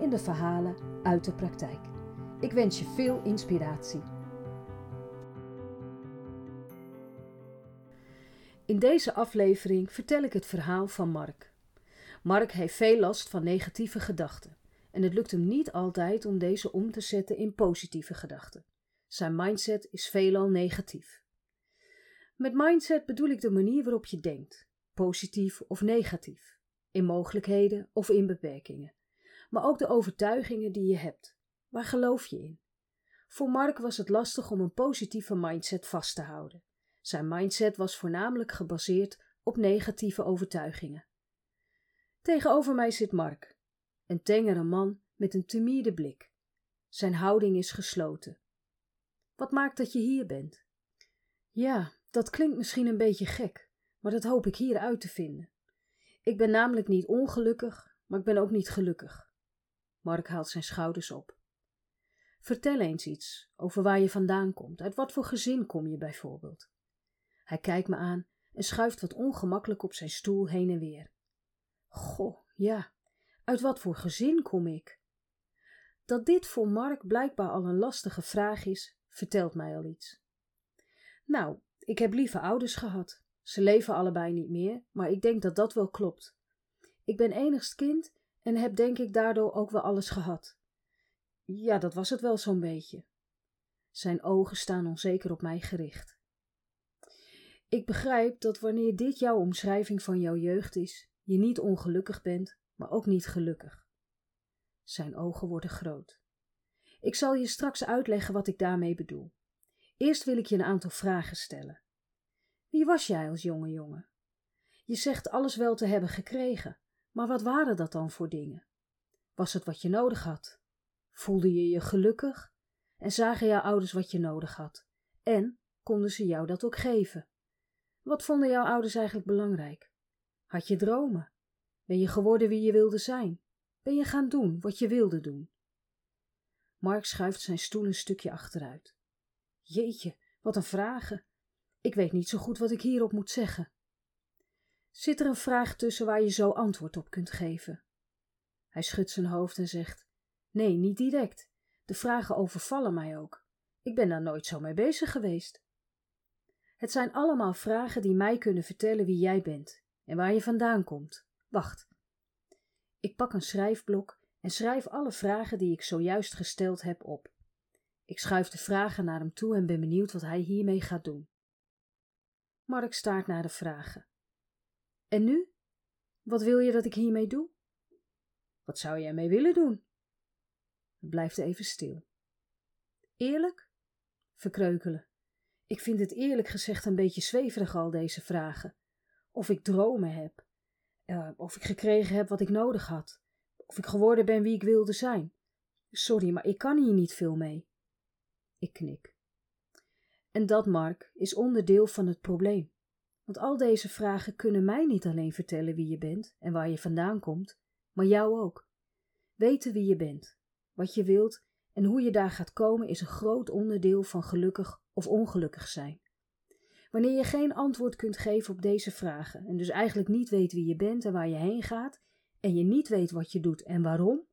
in de verhalen uit de praktijk. Ik wens je veel inspiratie. In deze aflevering vertel ik het verhaal van Mark. Mark heeft veel last van negatieve gedachten en het lukt hem niet altijd om deze om te zetten in positieve gedachten. Zijn mindset is veelal negatief. Met mindset bedoel ik de manier waarop je denkt, positief of negatief, in mogelijkheden of in beperkingen maar ook de overtuigingen die je hebt. Waar geloof je in? Voor Mark was het lastig om een positieve mindset vast te houden. Zijn mindset was voornamelijk gebaseerd op negatieve overtuigingen. Tegenover mij zit Mark, een tengere man met een timide blik. Zijn houding is gesloten. Wat maakt dat je hier bent? Ja, dat klinkt misschien een beetje gek, maar dat hoop ik hier uit te vinden. Ik ben namelijk niet ongelukkig, maar ik ben ook niet gelukkig. Mark haalt zijn schouders op. Vertel eens iets over waar je vandaan komt. Uit wat voor gezin kom je bijvoorbeeld? Hij kijkt me aan en schuift wat ongemakkelijk op zijn stoel heen en weer. Goh, ja, uit wat voor gezin kom ik? Dat dit voor Mark blijkbaar al een lastige vraag is, vertelt mij al iets. Nou, ik heb lieve ouders gehad. Ze leven allebei niet meer, maar ik denk dat dat wel klopt. Ik ben enigst kind en heb denk ik daardoor ook wel alles gehad. Ja, dat was het wel zo'n beetje. Zijn ogen staan onzeker op mij gericht. Ik begrijp dat wanneer dit jouw omschrijving van jouw jeugd is, je niet ongelukkig bent, maar ook niet gelukkig. Zijn ogen worden groot. Ik zal je straks uitleggen wat ik daarmee bedoel. Eerst wil ik je een aantal vragen stellen. Wie was jij als jonge jongen? Je zegt alles wel te hebben gekregen, maar wat waren dat dan voor dingen? Was het wat je nodig had? Voelde je je gelukkig? En zagen jouw ouders wat je nodig had? En konden ze jou dat ook geven? Wat vonden jouw ouders eigenlijk belangrijk? Had je dromen? Ben je geworden wie je wilde zijn? Ben je gaan doen wat je wilde doen? Mark schuift zijn stoel een stukje achteruit. Jeetje, wat een vragen. Ik weet niet zo goed wat ik hierop moet zeggen. Zit er een vraag tussen waar je zo antwoord op kunt geven? Hij schudt zijn hoofd en zegt: Nee, niet direct. De vragen overvallen mij ook. Ik ben daar nooit zo mee bezig geweest. Het zijn allemaal vragen die mij kunnen vertellen wie jij bent en waar je vandaan komt. Wacht. Ik pak een schrijfblok en schrijf alle vragen die ik zojuist gesteld heb op. Ik schuif de vragen naar hem toe en ben benieuwd wat hij hiermee gaat doen. Mark staart naar de vragen. En nu? Wat wil je dat ik hiermee doe? Wat zou jij mee willen doen? Het blijft even stil. Eerlijk? Verkreukelen. Ik vind het eerlijk gezegd een beetje zweverig al deze vragen. Of ik dromen heb. Uh, of ik gekregen heb wat ik nodig had. Of ik geworden ben wie ik wilde zijn. Sorry, maar ik kan hier niet veel mee. Ik knik. En dat, Mark, is onderdeel van het probleem. Want al deze vragen kunnen mij niet alleen vertellen wie je bent en waar je vandaan komt, maar jou ook. Weten wie je bent, wat je wilt en hoe je daar gaat komen is een groot onderdeel van gelukkig of ongelukkig zijn. Wanneer je geen antwoord kunt geven op deze vragen en dus eigenlijk niet weet wie je bent en waar je heen gaat en je niet weet wat je doet en waarom,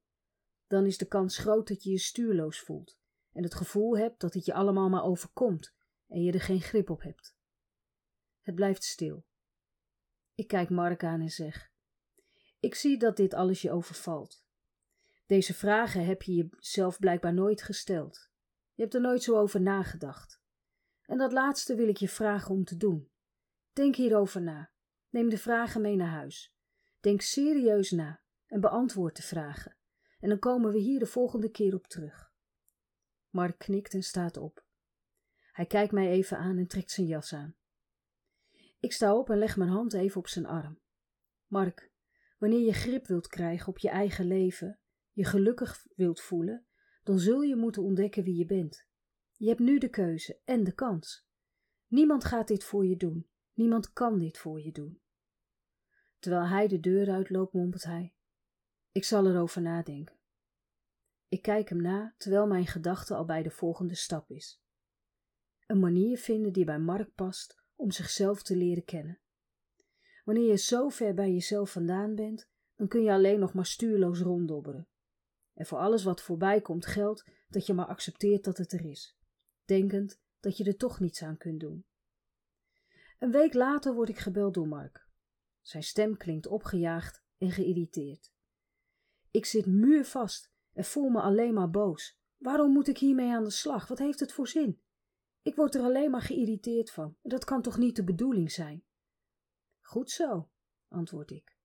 dan is de kans groot dat je je stuurloos voelt en het gevoel hebt dat het je allemaal maar overkomt en je er geen grip op hebt. Het blijft stil. Ik kijk Mark aan en zeg: Ik zie dat dit alles je overvalt. Deze vragen heb je jezelf blijkbaar nooit gesteld. Je hebt er nooit zo over nagedacht. En dat laatste wil ik je vragen om te doen. Denk hierover na. Neem de vragen mee naar huis. Denk serieus na en beantwoord de vragen. En dan komen we hier de volgende keer op terug. Mark knikt en staat op. Hij kijkt mij even aan en trekt zijn jas aan. Ik sta op en leg mijn hand even op zijn arm. Mark, wanneer je grip wilt krijgen op je eigen leven, je gelukkig wilt voelen, dan zul je moeten ontdekken wie je bent. Je hebt nu de keuze en de kans. Niemand gaat dit voor je doen. Niemand kan dit voor je doen. Terwijl hij de deur uitloopt, mompelt hij: Ik zal erover nadenken. Ik kijk hem na terwijl mijn gedachte al bij de volgende stap is. Een manier vinden die bij Mark past om zichzelf te leren kennen. Wanneer je zo ver bij jezelf vandaan bent, dan kun je alleen nog maar stuurloos ronddobberen. En voor alles wat voorbij komt geldt dat je maar accepteert dat het er is, denkend dat je er toch niets aan kunt doen. Een week later word ik gebeld door Mark. Zijn stem klinkt opgejaagd en geïrriteerd. Ik zit muurvast en voel me alleen maar boos. Waarom moet ik hiermee aan de slag? Wat heeft het voor zin? Ik word er alleen maar geïrriteerd van. Dat kan toch niet de bedoeling zijn? Goed zo, antwoord ik.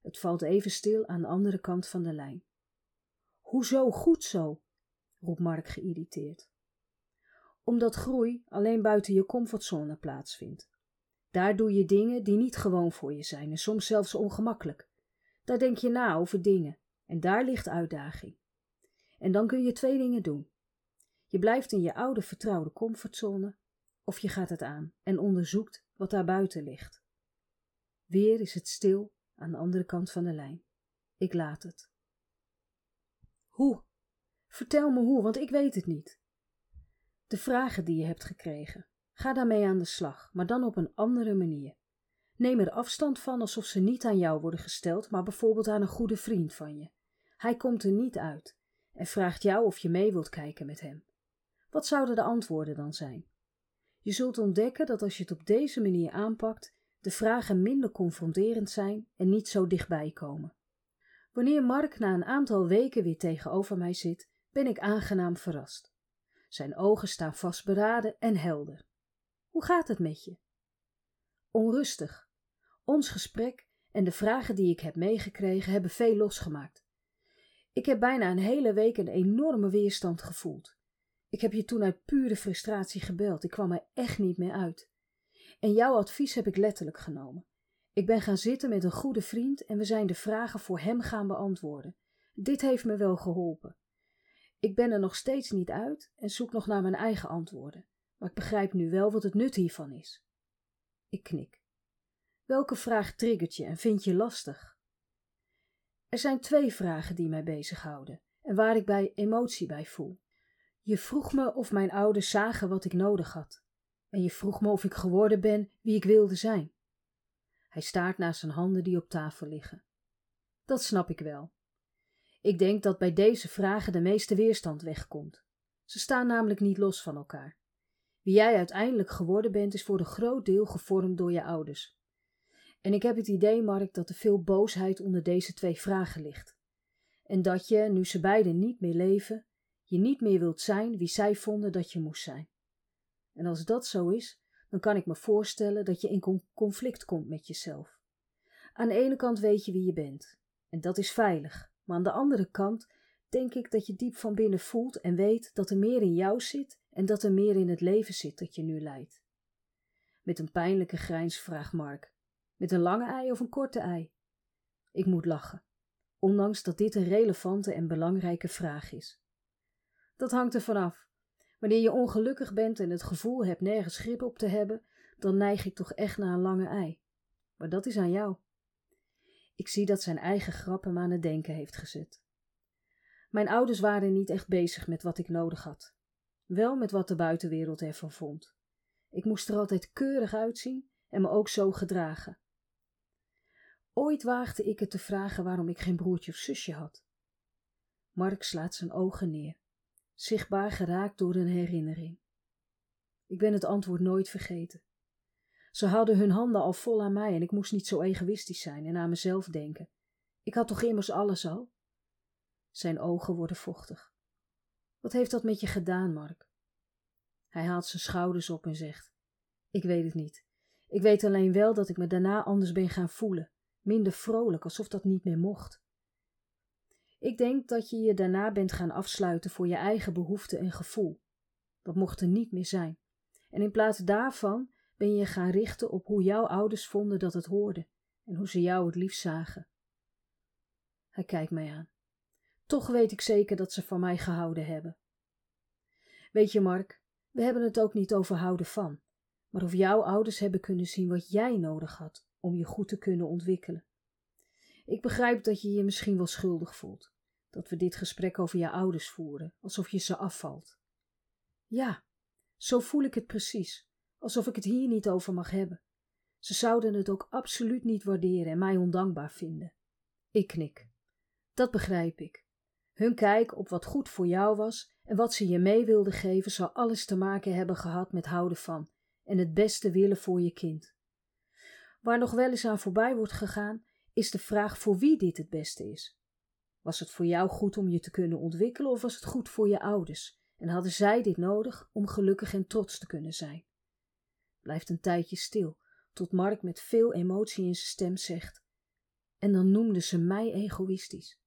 Het valt even stil aan de andere kant van de lijn. Hoezo goed zo? roept Mark geïrriteerd. Omdat groei alleen buiten je comfortzone plaatsvindt. Daar doe je dingen die niet gewoon voor je zijn en soms zelfs ongemakkelijk. Daar denk je na over dingen en daar ligt uitdaging. En dan kun je twee dingen doen. Je blijft in je oude vertrouwde comfortzone of je gaat het aan en onderzoekt wat daar buiten ligt. Weer is het stil aan de andere kant van de lijn. Ik laat het. Hoe? Vertel me hoe, want ik weet het niet. De vragen die je hebt gekregen. Ga daarmee aan de slag, maar dan op een andere manier. Neem er afstand van alsof ze niet aan jou worden gesteld, maar bijvoorbeeld aan een goede vriend van je. Hij komt er niet uit en vraagt jou of je mee wilt kijken met hem. Wat zouden de antwoorden dan zijn? Je zult ontdekken dat als je het op deze manier aanpakt, de vragen minder confronterend zijn en niet zo dichtbij komen. Wanneer Mark na een aantal weken weer tegenover mij zit, ben ik aangenaam verrast. Zijn ogen staan vastberaden en helder. Hoe gaat het met je? Onrustig. Ons gesprek en de vragen die ik heb meegekregen hebben veel losgemaakt. Ik heb bijna een hele week een enorme weerstand gevoeld. Ik heb je toen uit pure frustratie gebeld. Ik kwam er echt niet meer uit. En jouw advies heb ik letterlijk genomen. Ik ben gaan zitten met een goede vriend en we zijn de vragen voor hem gaan beantwoorden. Dit heeft me wel geholpen. Ik ben er nog steeds niet uit en zoek nog naar mijn eigen antwoorden, maar ik begrijp nu wel wat het nut hiervan is. Ik knik. Welke vraag triggert je en vind je lastig? Er zijn twee vragen die mij bezighouden en waar ik bij emotie bij voel. Je vroeg me of mijn ouders zagen wat ik nodig had. En je vroeg me of ik geworden ben wie ik wilde zijn. Hij staart naar zijn handen die op tafel liggen. Dat snap ik wel. Ik denk dat bij deze vragen de meeste weerstand wegkomt. Ze staan namelijk niet los van elkaar. Wie jij uiteindelijk geworden bent, is voor een groot deel gevormd door je ouders. En ik heb het idee, Mark, dat er veel boosheid onder deze twee vragen ligt. En dat je, nu ze beiden niet meer leven, je niet meer wilt zijn wie zij vonden dat je moest zijn. En als dat zo is, dan kan ik me voorstellen dat je in conflict komt met jezelf. Aan de ene kant weet je wie je bent, en dat is veilig, maar aan de andere kant denk ik dat je diep van binnen voelt en weet dat er meer in jou zit en dat er meer in het leven zit dat je nu leidt. Met een pijnlijke grijns vraagt Mark: Met een lange ei of een korte ei? Ik moet lachen, ondanks dat dit een relevante en belangrijke vraag is. Dat hangt er vanaf. Wanneer je ongelukkig bent en het gevoel hebt nergens grip op te hebben, dan neig ik toch echt naar een lange ei. Maar dat is aan jou. Ik zie dat zijn eigen grap hem aan het denken heeft gezet. Mijn ouders waren niet echt bezig met wat ik nodig had. Wel met wat de buitenwereld ervan vond. Ik moest er altijd keurig uitzien en me ook zo gedragen. Ooit waagde ik het te vragen waarom ik geen broertje of zusje had. Mark slaat zijn ogen neer zichtbaar geraakt door een herinnering. Ik ben het antwoord nooit vergeten. Ze hadden hun handen al vol aan mij en ik moest niet zo egoïstisch zijn en aan mezelf denken. Ik had toch immers alles al? Zijn ogen worden vochtig. Wat heeft dat met je gedaan, Mark? Hij haalt zijn schouders op en zegt: Ik weet het niet. Ik weet alleen wel dat ik me daarna anders ben gaan voelen, minder vrolijk, alsof dat niet meer mocht. Ik denk dat je je daarna bent gaan afsluiten voor je eigen behoefte en gevoel. Dat mocht er niet meer zijn. En in plaats daarvan ben je gaan richten op hoe jouw ouders vonden dat het hoorde en hoe ze jou het liefst zagen. Hij kijkt mij aan. Toch weet ik zeker dat ze van mij gehouden hebben. Weet je, Mark, we hebben het ook niet over houden van, maar of jouw ouders hebben kunnen zien wat jij nodig had om je goed te kunnen ontwikkelen. Ik begrijp dat je je misschien wel schuldig voelt, dat we dit gesprek over je ouders voeren, alsof je ze afvalt. Ja, zo voel ik het precies, alsof ik het hier niet over mag hebben. Ze zouden het ook absoluut niet waarderen en mij ondankbaar vinden. Ik knik. Dat begrijp ik. Hun kijk op wat goed voor jou was en wat ze je mee wilden geven, zal alles te maken hebben gehad met houden van en het beste willen voor je kind. Waar nog wel eens aan voorbij wordt gegaan, is de vraag voor wie dit het beste is. Was het voor jou goed om je te kunnen ontwikkelen of was het goed voor je ouders? En hadden zij dit nodig om gelukkig en trots te kunnen zijn? Blijft een tijdje stil, tot Mark met veel emotie in zijn stem zegt: En dan noemden ze mij egoïstisch.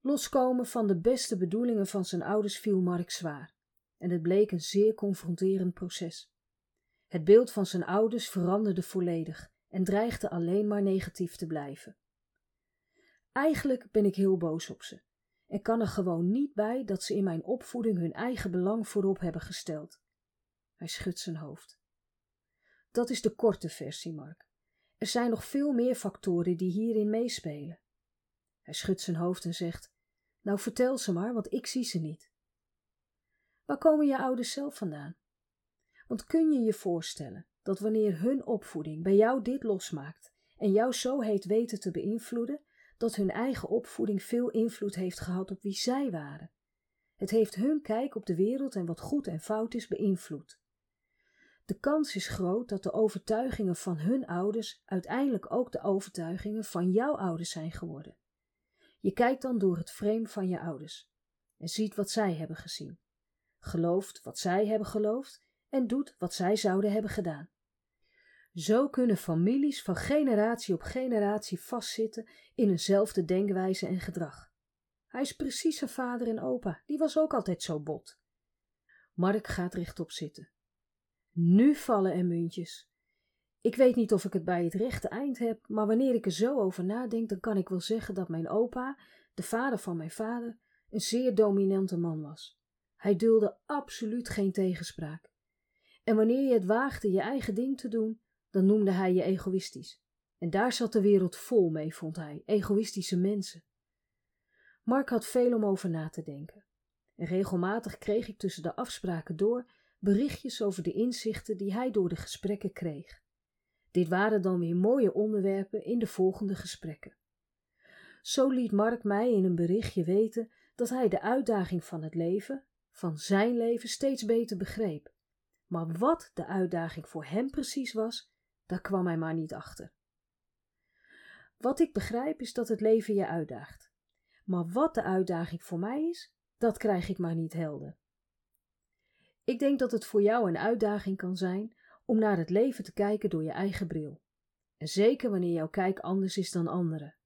Loskomen van de beste bedoelingen van zijn ouders viel Mark zwaar, en het bleek een zeer confronterend proces. Het beeld van zijn ouders veranderde volledig en dreigde alleen maar negatief te blijven. Eigenlijk ben ik heel boos op ze en kan er gewoon niet bij dat ze in mijn opvoeding hun eigen belang voorop hebben gesteld. Hij schudt zijn hoofd. Dat is de korte versie, Mark. Er zijn nog veel meer factoren die hierin meespelen. Hij schudt zijn hoofd en zegt: Nou, vertel ze maar, want ik zie ze niet. Waar komen je ouders zelf vandaan? Want kun je je voorstellen dat wanneer hun opvoeding bij jou dit losmaakt en jou zo heet weten te beïnvloeden, dat hun eigen opvoeding veel invloed heeft gehad op wie zij waren? Het heeft hun kijk op de wereld en wat goed en fout is beïnvloed. De kans is groot dat de overtuigingen van hun ouders uiteindelijk ook de overtuigingen van jouw ouders zijn geworden. Je kijkt dan door het frame van je ouders en ziet wat zij hebben gezien, gelooft wat zij hebben geloofd en doet wat zij zouden hebben gedaan. Zo kunnen families van generatie op generatie vastzitten in eenzelfde denkwijze en gedrag. Hij is precies zijn vader en opa, die was ook altijd zo bot. Mark gaat rechtop zitten. Nu vallen er muntjes. Ik weet niet of ik het bij het rechte eind heb, maar wanneer ik er zo over nadenk, dan kan ik wel zeggen dat mijn opa, de vader van mijn vader, een zeer dominante man was. Hij dulde absoluut geen tegenspraak. En wanneer je het waagde je eigen ding te doen, dan noemde hij je egoïstisch. En daar zat de wereld vol mee, vond hij, egoïstische mensen. Mark had veel om over na te denken. En regelmatig kreeg ik tussen de afspraken door berichtjes over de inzichten die hij door de gesprekken kreeg. Dit waren dan weer mooie onderwerpen in de volgende gesprekken. Zo liet Mark mij in een berichtje weten dat hij de uitdaging van het leven, van zijn leven, steeds beter begreep. Maar wat de uitdaging voor hem precies was, daar kwam hij maar niet achter. Wat ik begrijp is dat het leven je uitdaagt. Maar wat de uitdaging voor mij is, dat krijg ik maar niet helder. Ik denk dat het voor jou een uitdaging kan zijn om naar het leven te kijken door je eigen bril. En zeker wanneer jouw kijk anders is dan anderen.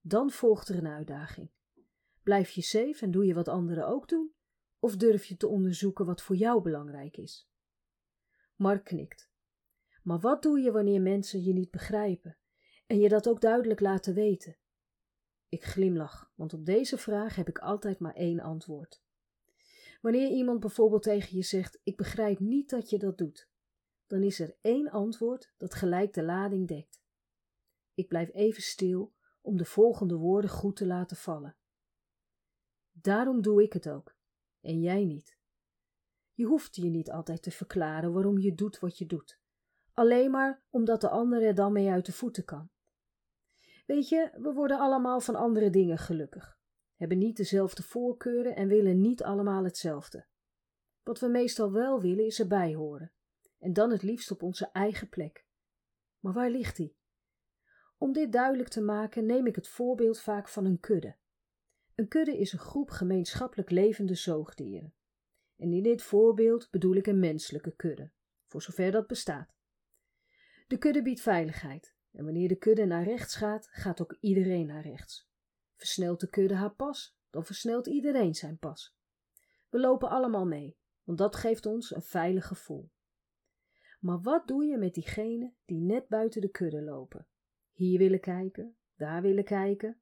Dan volgt er een uitdaging. Blijf je safe en doe je wat anderen ook doen? Of durf je te onderzoeken wat voor jou belangrijk is? Mark knikt. Maar wat doe je wanneer mensen je niet begrijpen en je dat ook duidelijk laten weten? Ik glimlach, want op deze vraag heb ik altijd maar één antwoord. Wanneer iemand bijvoorbeeld tegen je zegt: Ik begrijp niet dat je dat doet, dan is er één antwoord dat gelijk de lading dekt. Ik blijf even stil om de volgende woorden goed te laten vallen. Daarom doe ik het ook, en jij niet. Je hoeft je niet altijd te verklaren waarom je doet wat je doet, alleen maar omdat de ander er dan mee uit de voeten kan. Weet je, we worden allemaal van andere dingen gelukkig hebben niet dezelfde voorkeuren en willen niet allemaal hetzelfde. Wat we meestal wel willen is erbij horen, en dan het liefst op onze eigen plek. Maar waar ligt die? Om dit duidelijk te maken neem ik het voorbeeld vaak van een kudde. Een kudde is een groep gemeenschappelijk levende zoogdieren. En in dit voorbeeld bedoel ik een menselijke kudde, voor zover dat bestaat. De kudde biedt veiligheid, en wanneer de kudde naar rechts gaat, gaat ook iedereen naar rechts. Versnelt de kudde haar pas, dan versnelt iedereen zijn pas. We lopen allemaal mee, want dat geeft ons een veilig gevoel. Maar wat doe je met diegenen die net buiten de kudde lopen? Hier willen kijken, daar willen kijken.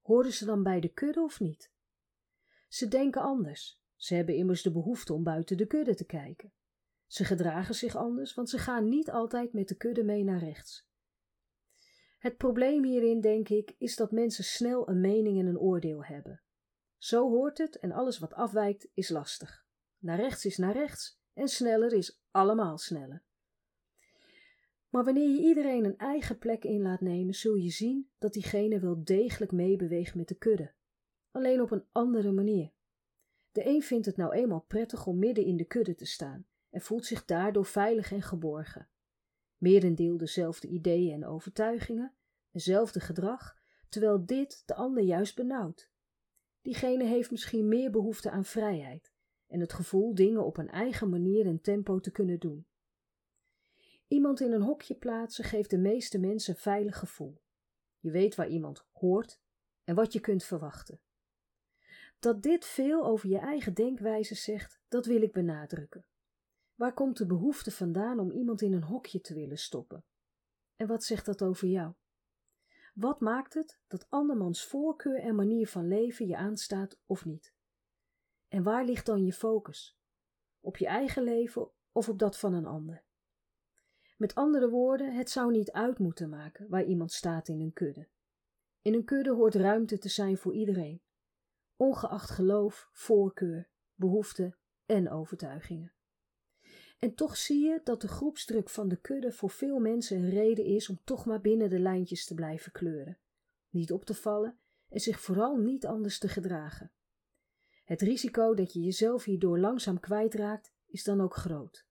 Horen ze dan bij de kudde of niet? Ze denken anders. Ze hebben immers de behoefte om buiten de kudde te kijken. Ze gedragen zich anders, want ze gaan niet altijd met de kudde mee naar rechts. Het probleem hierin, denk ik, is dat mensen snel een mening en een oordeel hebben. Zo hoort het en alles wat afwijkt is lastig. Naar rechts is naar rechts en sneller is allemaal sneller. Maar wanneer je iedereen een eigen plek in laat nemen, zul je zien dat diegene wel degelijk meebeweegt met de kudde, alleen op een andere manier. De een vindt het nou eenmaal prettig om midden in de kudde te staan en voelt zich daardoor veilig en geborgen. Merendeel dezelfde ideeën en overtuigingen, hetzelfde gedrag, terwijl dit de ander juist benauwt. Diegene heeft misschien meer behoefte aan vrijheid en het gevoel dingen op een eigen manier en tempo te kunnen doen. Iemand in een hokje plaatsen geeft de meeste mensen een veilig gevoel. Je weet waar iemand hoort en wat je kunt verwachten. Dat dit veel over je eigen denkwijze zegt, dat wil ik benadrukken. Waar komt de behoefte vandaan om iemand in een hokje te willen stoppen? En wat zegt dat over jou? Wat maakt het dat andermans voorkeur en manier van leven je aanstaat of niet? En waar ligt dan je focus? Op je eigen leven of op dat van een ander? Met andere woorden, het zou niet uit moeten maken waar iemand staat in een kudde. In een kudde hoort ruimte te zijn voor iedereen, ongeacht geloof, voorkeur, behoeften en overtuigingen. En toch zie je dat de groepsdruk van de kudde voor veel mensen een reden is om toch maar binnen de lijntjes te blijven kleuren, niet op te vallen en zich vooral niet anders te gedragen. Het risico dat je jezelf hierdoor langzaam kwijtraakt is dan ook groot.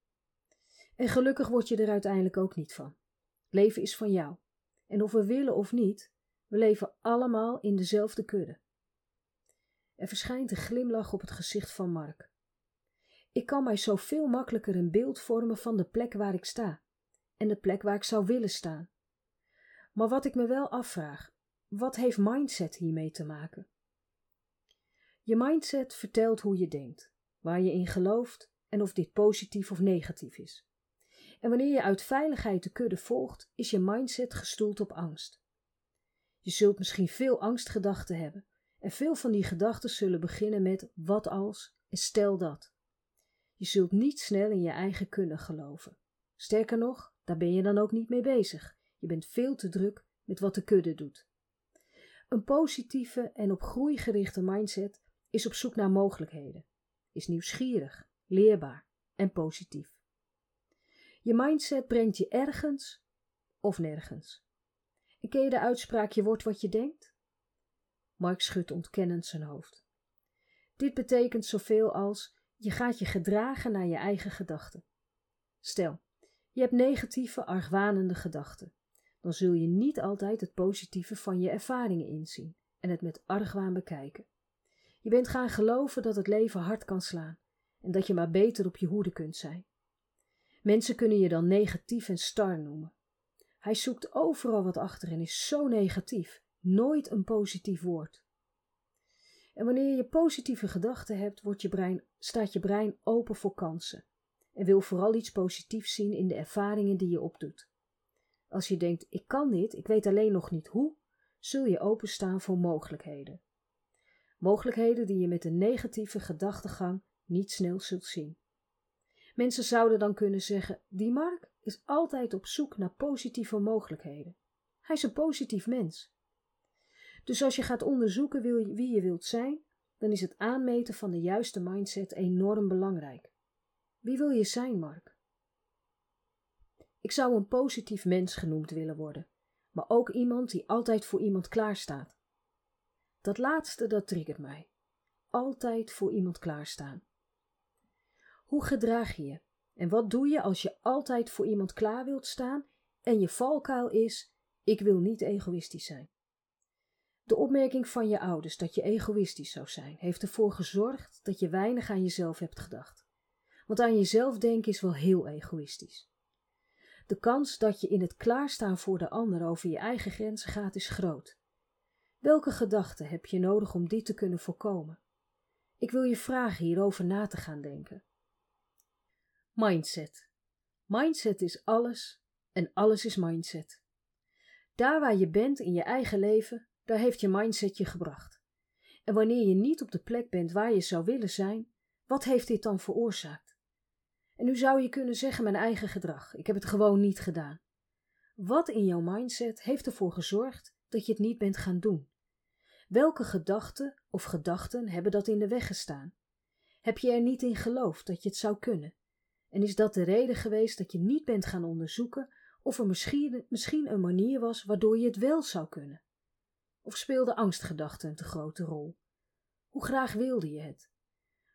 En gelukkig word je er uiteindelijk ook niet van. Leven is van jou. En of we willen of niet, we leven allemaal in dezelfde kudde. Er verschijnt een glimlach op het gezicht van Mark. Ik kan mij zoveel makkelijker een beeld vormen van de plek waar ik sta en de plek waar ik zou willen staan. Maar wat ik me wel afvraag, wat heeft mindset hiermee te maken? Je mindset vertelt hoe je denkt, waar je in gelooft en of dit positief of negatief is. En wanneer je uit veiligheid de kudde volgt, is je mindset gestoeld op angst. Je zult misschien veel angstgedachten hebben, en veel van die gedachten zullen beginnen met wat als en stel dat. Je zult niet snel in je eigen kunnen geloven. Sterker nog, daar ben je dan ook niet mee bezig. Je bent veel te druk met wat de kudde doet. Een positieve en op groei gerichte mindset is op zoek naar mogelijkheden, is nieuwsgierig, leerbaar en positief. Je mindset brengt je ergens of nergens. En ken je de uitspraak: je wordt wat je denkt? Mark schudt ontkennend zijn hoofd. Dit betekent zoveel als je gaat je gedragen naar je eigen gedachten. Stel, je hebt negatieve, argwanende gedachten. Dan zul je niet altijd het positieve van je ervaringen inzien en het met argwaan bekijken. Je bent gaan geloven dat het leven hard kan slaan en dat je maar beter op je hoede kunt zijn. Mensen kunnen je dan negatief en star noemen. Hij zoekt overal wat achter en is zo negatief, nooit een positief woord. En wanneer je positieve gedachten hebt, wordt je brein, staat je brein open voor kansen en wil vooral iets positiefs zien in de ervaringen die je opdoet. Als je denkt: ik kan dit, ik weet alleen nog niet hoe, zul je openstaan voor mogelijkheden. Mogelijkheden die je met een negatieve gedachtegang niet snel zult zien. Mensen zouden dan kunnen zeggen: die Mark is altijd op zoek naar positieve mogelijkheden. Hij is een positief mens. Dus als je gaat onderzoeken wie je wilt zijn, dan is het aanmeten van de juiste mindset enorm belangrijk. Wie wil je zijn, Mark? Ik zou een positief mens genoemd willen worden, maar ook iemand die altijd voor iemand klaarstaat. Dat laatste, dat triggert mij. Altijd voor iemand klaarstaan. Hoe gedraag je je? En wat doe je als je altijd voor iemand klaar wilt staan en je valkuil is: ik wil niet egoïstisch zijn? De opmerking van je ouders dat je egoïstisch zou zijn, heeft ervoor gezorgd dat je weinig aan jezelf hebt gedacht. Want aan jezelf denken is wel heel egoïstisch. De kans dat je in het klaarstaan voor de ander over je eigen grenzen gaat is groot. Welke gedachten heb je nodig om dit te kunnen voorkomen? Ik wil je vragen hierover na te gaan denken. Mindset. Mindset is alles en alles is mindset. Daar waar je bent in je eigen leven, daar heeft je mindset je gebracht. En wanneer je niet op de plek bent waar je zou willen zijn, wat heeft dit dan veroorzaakt? En nu zou je kunnen zeggen mijn eigen gedrag. Ik heb het gewoon niet gedaan. Wat in jouw mindset heeft ervoor gezorgd dat je het niet bent gaan doen? Welke gedachten of gedachten hebben dat in de weg gestaan? Heb je er niet in geloofd dat je het zou kunnen? En is dat de reden geweest dat je niet bent gaan onderzoeken of er misschien, misschien een manier was waardoor je het wel zou kunnen? Of speelde angstgedachten een te grote rol? Hoe graag wilde je het?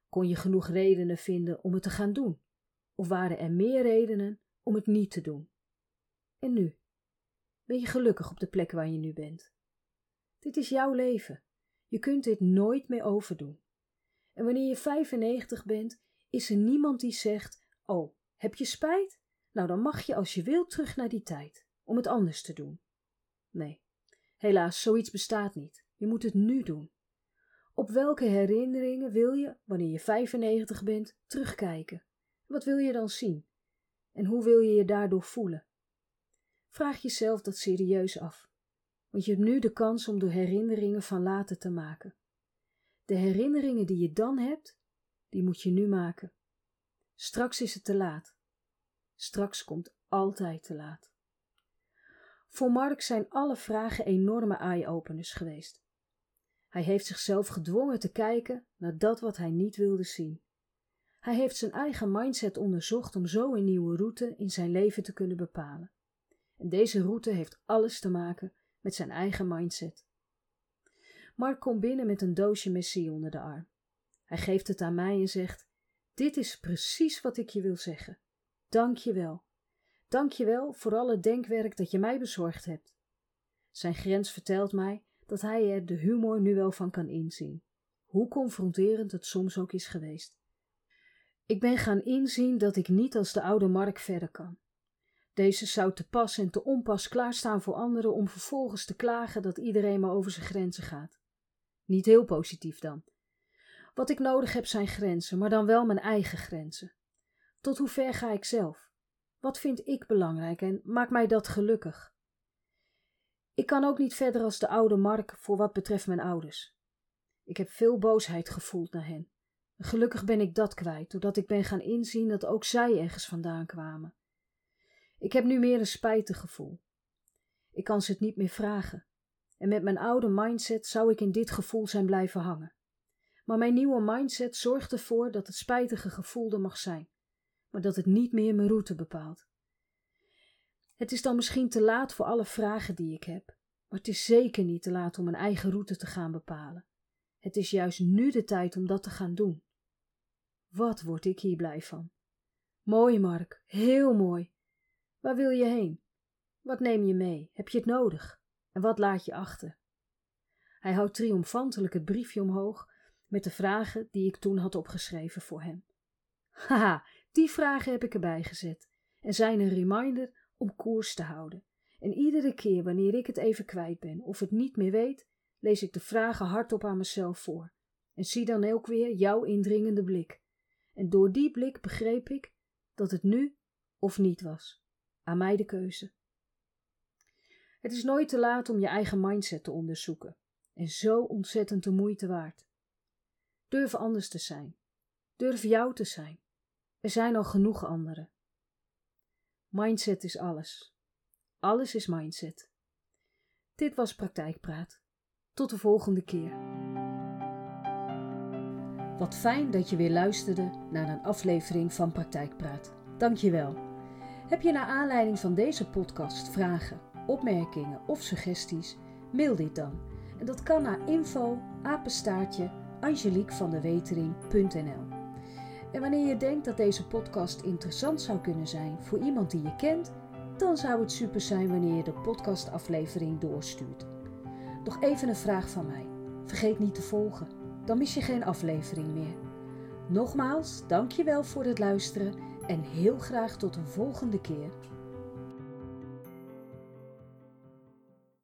Kon je genoeg redenen vinden om het te gaan doen? Of waren er meer redenen om het niet te doen? En nu? Ben je gelukkig op de plek waar je nu bent? Dit is jouw leven. Je kunt dit nooit meer overdoen. En wanneer je 95 bent, is er niemand die zegt: Oh, heb je spijt? Nou, dan mag je als je wilt terug naar die tijd, om het anders te doen. Nee, helaas, zoiets bestaat niet. Je moet het nu doen. Op welke herinneringen wil je, wanneer je 95 bent, terugkijken? Wat wil je dan zien? En hoe wil je je daardoor voelen? Vraag jezelf dat serieus af, want je hebt nu de kans om de herinneringen van later te maken. De herinneringen die je dan hebt, die moet je nu maken. Straks is het te laat. Straks komt altijd te laat. Voor Mark zijn alle vragen enorme eye-openers geweest. Hij heeft zichzelf gedwongen te kijken naar dat wat hij niet wilde zien. Hij heeft zijn eigen mindset onderzocht om zo een nieuwe route in zijn leven te kunnen bepalen. En deze route heeft alles te maken met zijn eigen mindset. Mark komt binnen met een doosje messie onder de arm. Hij geeft het aan mij en zegt: Dit is precies wat ik je wil zeggen. Dank je wel. Dank je wel voor alle denkwerk dat je mij bezorgd hebt. Zijn grens vertelt mij dat hij er de humor nu wel van kan inzien, hoe confronterend het soms ook is geweest. Ik ben gaan inzien dat ik niet als de oude Mark verder kan. Deze zou te pas en te onpas klaarstaan voor anderen om vervolgens te klagen dat iedereen maar over zijn grenzen gaat. Niet heel positief dan. Wat ik nodig heb zijn grenzen, maar dan wel mijn eigen grenzen. Tot hoe ver ga ik zelf? Wat vind ik belangrijk en maakt mij dat gelukkig? Ik kan ook niet verder als de oude Mark voor wat betreft mijn ouders. Ik heb veel boosheid gevoeld naar hen. Gelukkig ben ik dat kwijt, doordat ik ben gaan inzien dat ook zij ergens vandaan kwamen. Ik heb nu meer een spijtig gevoel. Ik kan ze het niet meer vragen. En met mijn oude mindset zou ik in dit gevoel zijn blijven hangen. Maar mijn nieuwe mindset zorgt ervoor dat het spijtige gevoel er mag zijn, maar dat het niet meer mijn route bepaalt. Het is dan misschien te laat voor alle vragen die ik heb, maar het is zeker niet te laat om mijn eigen route te gaan bepalen. Het is juist nu de tijd om dat te gaan doen. Wat word ik hier blij van? Mooi, Mark, heel mooi. Waar wil je heen? Wat neem je mee? Heb je het nodig? En wat laat je achter? Hij houdt triomfantelijk het briefje omhoog met de vragen die ik toen had opgeschreven voor hem. Haha, die vragen heb ik erbij gezet en zijn een reminder om koers te houden. En iedere keer wanneer ik het even kwijt ben of het niet meer weet, lees ik de vragen hardop aan mezelf voor en zie dan ook weer jouw indringende blik. En door die blik begreep ik dat het nu of niet was. Aan mij de keuze. Het is nooit te laat om je eigen mindset te onderzoeken en zo ontzettend de moeite waard. Durf anders te zijn. Durf jou te zijn. Er zijn al genoeg anderen. Mindset is alles. Alles is mindset. Dit was Praktijkpraat. Tot de volgende keer. Wat fijn dat je weer luisterde naar een aflevering van Praktijkpraat. Dank je wel. Heb je naar aanleiding van deze podcast vragen, opmerkingen of suggesties? Mail dit dan. En dat kan naar info apenstaartje En wanneer je denkt dat deze podcast interessant zou kunnen zijn voor iemand die je kent, dan zou het super zijn wanneer je de podcastaflevering doorstuurt. Nog even een vraag van mij. Vergeet niet te volgen, dan mis je geen aflevering meer. Nogmaals, dankjewel voor het luisteren en heel graag tot een volgende keer.